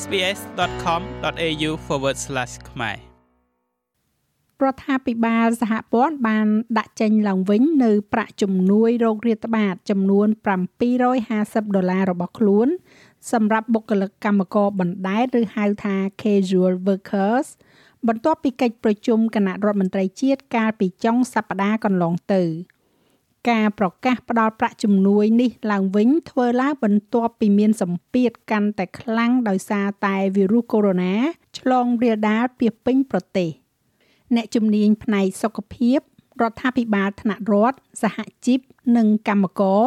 sbs.com.au/ ខ្មែររដ្ឋាភិបាលសហព័ន្ធបានដាក់ចេញឡើងវិញនៅប្រាក់ជំនួយរោគរាតត្បាត ចំនួន750ដុល្លាររបស់ខ្លួន សម្រាប់បុគ្គលិកកម្មករបណ្ដែតឬហៅថា casual workers បន្ទាប់ពីកិច្ចប្រជុំគណៈរដ្ឋមន្ត្រីជាតិកាលពីចុងសប្តាហ៍កន្លងទៅ ការប្រកាសផ្ដល់ប្រាក់ជំនួយនេះឡើងវិញធ្វើឡើងបន្ទាប់ពីមានសម្ពាធកាន់តែខ្លាំងដោយសារតែវីរុសកូវីដ -19 ឆ្លងរាលដាលពាសពេញប្រទេស។អ្នកជំនាញផ្នែកសុខភាពរដ្ឋាភិបាលថ្នាក់រដ្ឋសហជីពនិងកម្មករ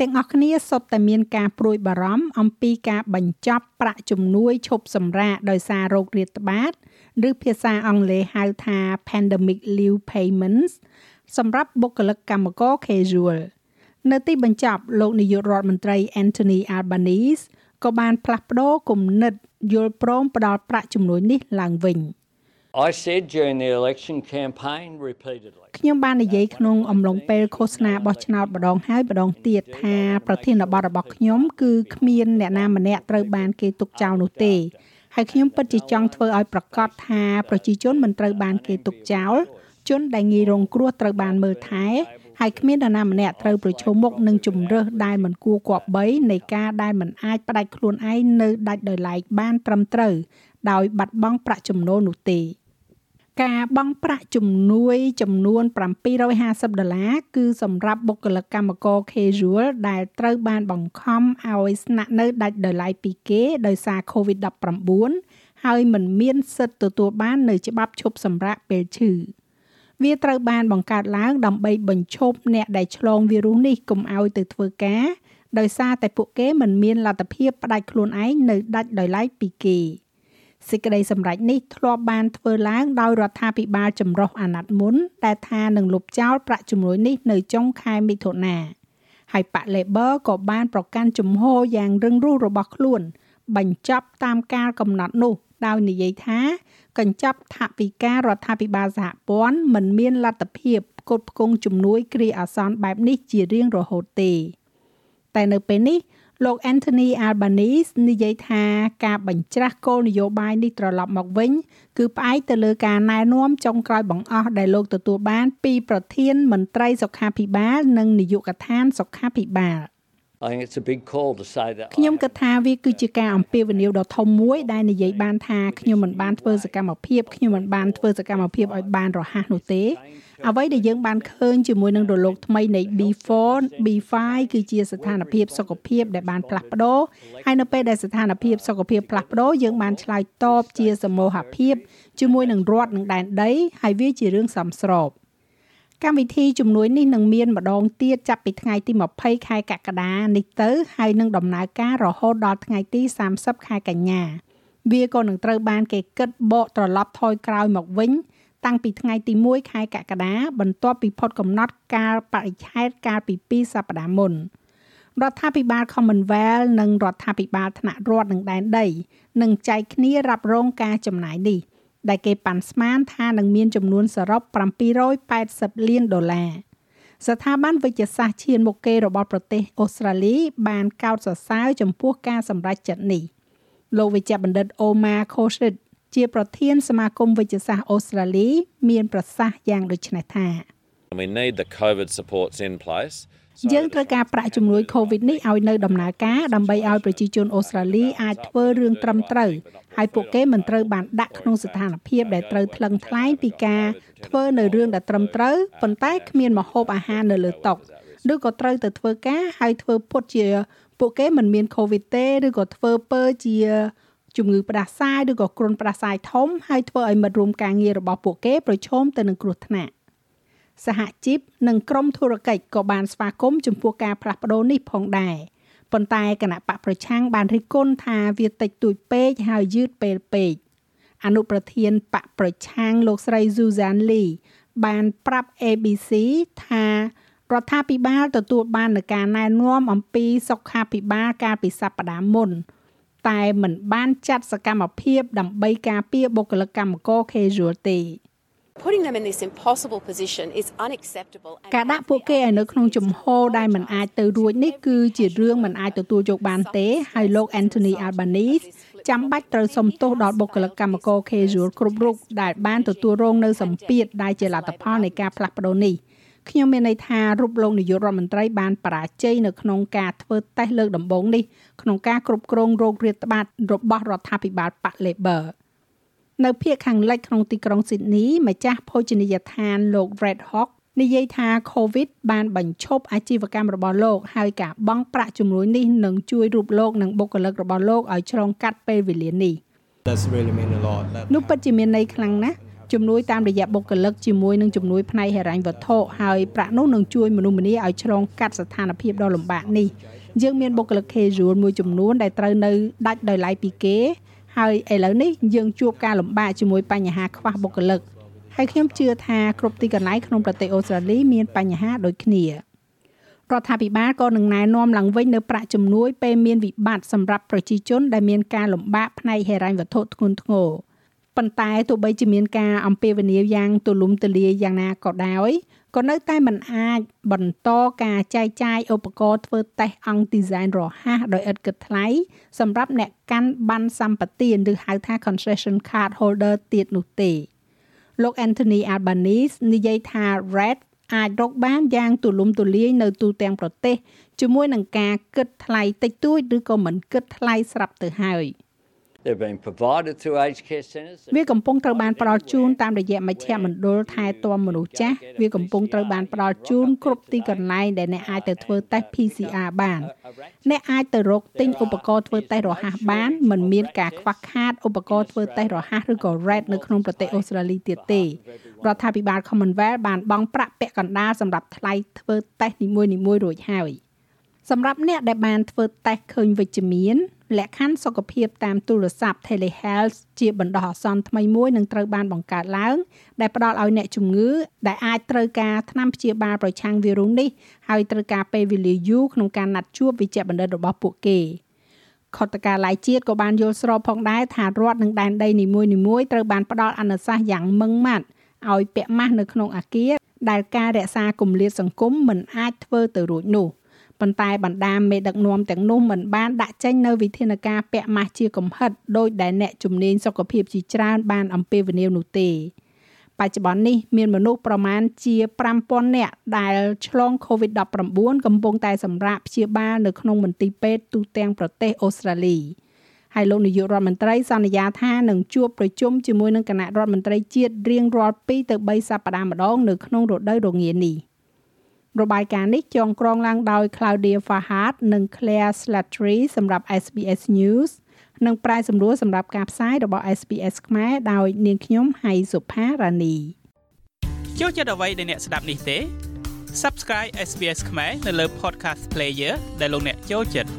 ទាំងអស់គ្នាសុទ្ធតែមានការព្រួយបារម្ភអំពីការបញ្ចប់ប្រាក់ជំនួយឈប់សម្រាកដោយសារโรគរាតត្បាត ឬភាសាអង់គ្លេសហៅថា pandemic leave payments សម្រាប់បុគ្គលិកកម្មករ casual នៅទីបញ្ចប់លោកនាយករដ្ឋមន្ត្រី Anthony Albanese ក៏បានផ្លាស់ប្ដូរគំនិតយល់ព្រមផ្ដល់ប្រាក់ជំនួយនេះឡើងវិញ។ I said during the election campaign repeatedly ខ្ញុំបាននិយាយក្នុងអំឡុងពេលឃោសនាបោះឆ្នោតម្ដងហើយម្ដងទៀតថាប្រធានបទរបស់ខ្ញុំគឺគ្មានអ្នកណាម្នាក់ត្រូវបានគេទុកចោលនោះទេហើយខ្ញុំពិតជាចង់ធ្វើឲ្យប្រកាសថាប្រជាជនមិនត្រូវបានគេទុកចោល ជនដែលងាយរងគ្រោះត្រូវបានមើលថែហើយគ្មាននរណាម្នាក់ត្រូវប្រឈមមុខនឹងជំរើសដែលមិនគួរគប្បីនៃការដែលមិនអាចផ្ដាច់ខ្លួនឯងនៅដាច់ដោយឡែកបានត្រឹមត្រូវដោយបាត់បង់ប្រាក់ចំណូលនោះទេការបង់ប្រាក់ជំនួយចំនួន750ដុល្លារគឺសម្រាប់បុគ្គលិកកម្មករ casual ដែលត្រូវបានបង្ខំឲ្យស្នាក់នៅដាច់ដោយឡែកពីគេដោយសារ COVID-19 ហើយមិនមានសិទ្ធិទទួលបាននៅច្បាប់ឈប់សម្រាកពេលឈឺ វាត្រូវបានបង្កើតឡើងដើម្បីបញ្ឈប់អ្នកដែលឆ្លងវីរុសនេះកុំឲ្យទៅធ្វើការដោយសារតែពួកគេមិនមានលទ្ធភាពផ្ដាច់ខ្លួនឯងនៅដាច់ដោយឡែកពីគេ។សេចក្តីសម្រេចនេះធ្លាប់បានធ្វើឡើងដោយរដ្ឋាភិបាលចម្រុះអាណត្តិមុនតែថានឹងលុបចោលប្រាក់ជំនួយនេះនៅចុងខែមិថុនាហើយបក Labor ក៏បានប្រកាន់ជំហរយ៉ាងរឹងរូសរបស់ខ្លួន បញ្ចប់តាមការកំណត់នោះដោយនិយាយថា កញ្ចប់ថវិការដ្ឋាភិបាលសហព័ន្ធមិនមានលទ្ធភាពផ្គត់ផ្គង់ជំនួយគ្រាអាសន្នបែបនេះជារៀងរហូតទេ តែនៅពេលនេះលោក Anthony Albanese និយាយថាការបញ្ច្រាស់គោលនយោបាយនេះត្រឡប់មកវិញ គឺផ្អែកទៅលើការណែនាំចុងក្រោយបង្អស់ដែលលោកទទួលបានពីប្រធានមន្ត្រីសុខាភិបាល និងនាយកដ្ឋានសុខាភិបាល ខ្ញុំគិតថាវាគឺជាការអំពាវនាវដ៏ធំមួយដែលនិយាយបានថាខ្ញុំមិនបានធ្វើសកម្មភាពខ្ញុំមិនបានធ្វើសកម្មភាពឲ្យបានរហ័សនោះទេអ្វីដែលយើងបានឃើញជាមួយនឹងរលកថ្មីនៃ B4 B5 គឺជាស្ថានភាពសុខភាពដែលបានផ្លាស់ប្ដូរហើយនៅពេលដែលស្ថានភាពសុខភាពផ្លាស់ប្ដូរយើងបានឆ្លើយតបជាសមូហភាពជាមួយនឹងរដ្ឋនិងដែនដីហើយវាជារឿងសមស្រប កម្មវិធីជំនួយនេះនឹងមានម្ដងទៀតចាប់ពីថ្ងៃទី20ខែកក្កដានេះទៅហើយនឹងដំណើរការរហូតដល់ថ្ងៃទី30ខែកញ្ញាវាក៏នឹងត្រូវបានគេគិតបកត្រឡប់ថយក្រោយមកវិញ តាំងពីថ្ងៃទី1ខែកក្កដាបន្ទាប់ពីផុតកំណត់ការបរិច្ឆេទកាលពី2សប្តាហ៍មុនរដ្ឋាភិបាល Commonwealth និងរដ្ឋាភិបាលថ្នាក់រដ្ឋនិងដែនដីនឹងចែកគ្នារ៉ាប់រងការចំណាយនេះ ដែលគេប៉ាន់ស្មានថានឹងមានចំនួនសរុប780លានដុល្លារស្ថាប័នវិទ្យាសាស្ត្រឈានមុខគេរបស់ប្រទេសអូស្ត្រាលី បានកោតសរសើរចំពោះការសម្រេចចិត្តនេះលោកវិជ្ជបណ្ឌិត Omar Khoshid ជាប្រធានសមាគមវិទ្យាសាស្ត្រអូស្ត្រាលី មាន ប្រសាសន៍យ៉ាងដូចនេះថា We need the COVID supports in place យើងត្រូវការប្រាក់ជំនួយ COVID នេះឲ្យនៅដំណើរការដើម្បីឲ្យប្រជាជនអូស្ត្រាលីអាចធ្វើរឿងត្រឹមត្រូវហើយពួកគេមិនត្រូវបានដាក់ក្នុងស្ថានភាពដែលត្រូវថ្លឹងថ្លែងពីការធ្វើនៅរឿងដែលត្រឹមត្រូវប៉ុន្តែគ្មានម្ហូបអាហារនៅលើតុឬក៏ត្រូវទៅធ្វើការហើយធ្វើពុតជាពួកគេមិនមាន COVID ទេឬក៏ធ្វើពើជាជំងឺផ្ដាសាយឬក៏គ្រុនផ្ដាសាយធំហើយធ្វើឲ្យមិត្តរួមការងាររបស់ពួកគេប្រឈមទៅនឹងគ្រោះថ្នាក់ សហជីពនិងក្រុមធុរកិច្ចក៏បានស្វាគមន៍ចំពោះការផ្លាស់ប្ដូរនេះផងដែរប៉ុន្តែគណៈបកប្រឆាំងបានរិះគន់ថាវាតិចតួចពេកហើយយឺតពេលពេកអនុប្រធានបកប្រឆាំងលោកស្រី Suzanne Lee បានប្រាប់ ABC ថារដ្ឋាភិបាលទទួលបាននូវការណែនាំអំពីសុខាភិបាលកាលពីសប្តាហ៍មុនតែមិនបានចាត់សកម្មភាពដើម្បីការពារបុគ្គលិកកម្មករ casual ទេ Putting them in this impossible position is unacceptable. ការដាក់ពួកគេឲ្យនៅក្នុងជំហរដែលមិនអាចទៅរួចនេះគឺជារឿងមិនអាចទទួលយកបានទេហើយលោក Anthony Albanese ចាំបាច់ត្រូវសុំទោសដល់បុគ្គលិកកម្មករ casual គ្រប់រូបដែលបានទទួលរងនៅសម្ពាធដែលជាលទ្ធផលនៃការផ្លាស់ប្ដូរនេះខ្ញុំមានន័យថារូបលោកនាយករដ្ឋមន្ត្រីបានបរាជ័យនៅក្នុងការធ្វើតេស្តលើកដំបូងនេះក្នុងការគ្រប់គ្រងโรគរាតត្បាតរបស់រដ្ឋាភិបាលប៉ាក់ Labor នៅភូមិខាងលិចក្នុងទីក្រុងស៊ីដនីម្ចាស់ភោជនីយដ្ឋានលោក Red Hawk និយាយថា COVID បានបញ្ឈប់អាជីវកម្មរបស់លោកហើយការបង់ប្រាក់ជំនួយនេះនឹងជួយរូបលោកនិងបុគ្គលិករបស់លោកឲ្យឆ្លងកាត់ពេលវេលានេះ That's really mean a lot. នោះពិតជាមានន័យខ្លាំងណាស់ជំនួយតាមរយៈបុគ្គលិកជាមួយនឹងជំនួយផ្នែកហិរញ្ញវត្ថុហើយប្រាក់នោះនឹងជួយមនុស្សម្នាឲ្យឆ្លងកាត់ស្ថានភាពដ៏លំបាកនេះយើងមានបុគ្គលិក casual មួយចំនួនដែលត្រូវនៅដាច់ដោយឡែកពីគេ ហើយឥឡូវនេះយើងជួបការលំបាកជាមួយបញ្ហាខ្វះបុគ្គលិកហើយខ្ញុំជឿថាគ្រប់ទីកន្លែងក្នុងប្រទេសអូស្ត្រាលីមានបញ្ហាដូចគ្នារដ្ឋាភិបាលក៏នឹងណែនាំឡើងវិញនៅប្រាក់ជំនួយពេលមានវិបត្តិសម្រាប់ប្រជាជនដែលមានការលំបាកផ្នែកហិរញ្ញវត្ថុធ្ងន់ធ្ងរប៉ុន្តែទោះបីជាមានការអំពាវនាវយ៉ាងទូលំទូលាយយ៉ាងណាក៏ដោយ ក៏នៅតែមិនអាចបន្តការចែកចាយឧបករណ៍ធ្វើតេស្តអង្គឌីហ្សែនរហ័សដោយឥតគិតថ្លៃសម្រាប់អ្នកកាន់ប័ណ្ណសម្បត្តិឬហៅថា concession card holder ទៀតនោះទេលោក Anthony Albanese និយាយថា Red អាចរកបានយ៉ាងទូលំទូលាយនៅទូទាំងប្រទេសជាមួយនឹងការគិតថ្លៃតិចតួចឬក៏មិនគិតថ្លៃស្រាប់ទៅហើយ។ វាកំពុងត្រូវបានផ្ដល់ជូនតាមរយៈមជ្ឈមណ្ឌលថែទាំមនុស្សចាស់វាកំពុងត្រូវបានផ្ដល់ជូនគ្រប់ទីកន្លែងដែលអ្នកអាចទៅធ្វើតេស្ត PCR បានអ្នកអាចទៅរកទិញឧបករណ៍ធ្វើតេស្តរហ័សបានមិនមានការខ្វះខាតឧបករណ៍ធ្វើតេស្តរហ័សឬក៏ RED នៅក្នុងប្រទេសអូស្ត្រាលីទៀតទេរដ្ឋាភិបាល Commonwealth បានបង់ប្រាក់ពាក់កណ្ដាលសម្រាប់ថ្លៃធ្វើតេស្តនីមួយៗរួចហើយសម្រាប់អ្នកដែលបានធ្វើតេស្តឃើញវិជ្ជមាន លក្ខខណ្ឌសុខភាពតាមទូរស័ព្ទ Telehealth ជាបណ្ដោះអាសន្នថ្មីមួយនឹងត្រូវបានបង្កើតឡើង ដែលផ្ដល់ឲ្យអ្នកជំងឺដែលអាចត្រូវការថ្នាំព្យាបាលប្រឆាំងវីរុសនេះហើយត្រូវការពេលវេលាយូរក្នុងការណាត់ជួបវិជ្ជបណ្ឌិតរបស់ពួកគេខុទ្ទកាល័យជាតិក៏បានយល់ស្របផងដែរថារដ្ឋនិងដែនដីនីមួយៗត្រូវបានផ្ដល់អនុសាសន៍យ៉ាងម៉ឺងម៉ាត់ឲ្យពាក់ម៉ាស់នៅក្នុងអាគារដែលការរក្សាគម្លាតសង្គមមិនអាចធ្វើទៅរួចនោះ។ ប៉ុន្តែបណ្ដាមេដឹកនាំទាំងនោះមិនបានដាក់ចេញនៅវិធានការពាក់ម៉ាស់ជាកំហិតដោយដែលអ្នកជំនាញសុខភាពជាច្រើនបានអំពាវនាវនោះទេបច្ចុប្បន្ននេះមានមនុស្សប្រមាណជា5000នាក់ដែលឆ្លង COVID-19 កំពុងតែសម្រាកព្យាបាលនៅក្នុងមន្ទីរពេទ្យទូទាំងប្រទេសអូស្ត្រាលីហើយលោកនាយករដ្ឋមន្ត្រីសន្យាថានឹងជួបប្រជុំជាមួយនឹងគណៈរដ្ឋមន្ត្រីជាតិរៀងរាល់2ទៅ3សប្តាហ៍ម្ដងនៅក្នុងរដូវរងានេះ។ របាយការណ៍នេះចងក្រងឡើងដោយ Claudia Fahad និង Claire Slattery សម្រាប់ SBS News និងប្រាយសម្រួលសម្រាប់ការផ្សាយរបស់ SBS ខ្មែរដោយនាងខ្ញុំហៃសុផារ៉ានីចូលចិត្តអ្វីដែលអ្នកស្ដាប់នេះទេ Subscribe SBS ខ្មែរនៅលើ Podcast Player ដែលលោកអ្នកចូលចិត្ត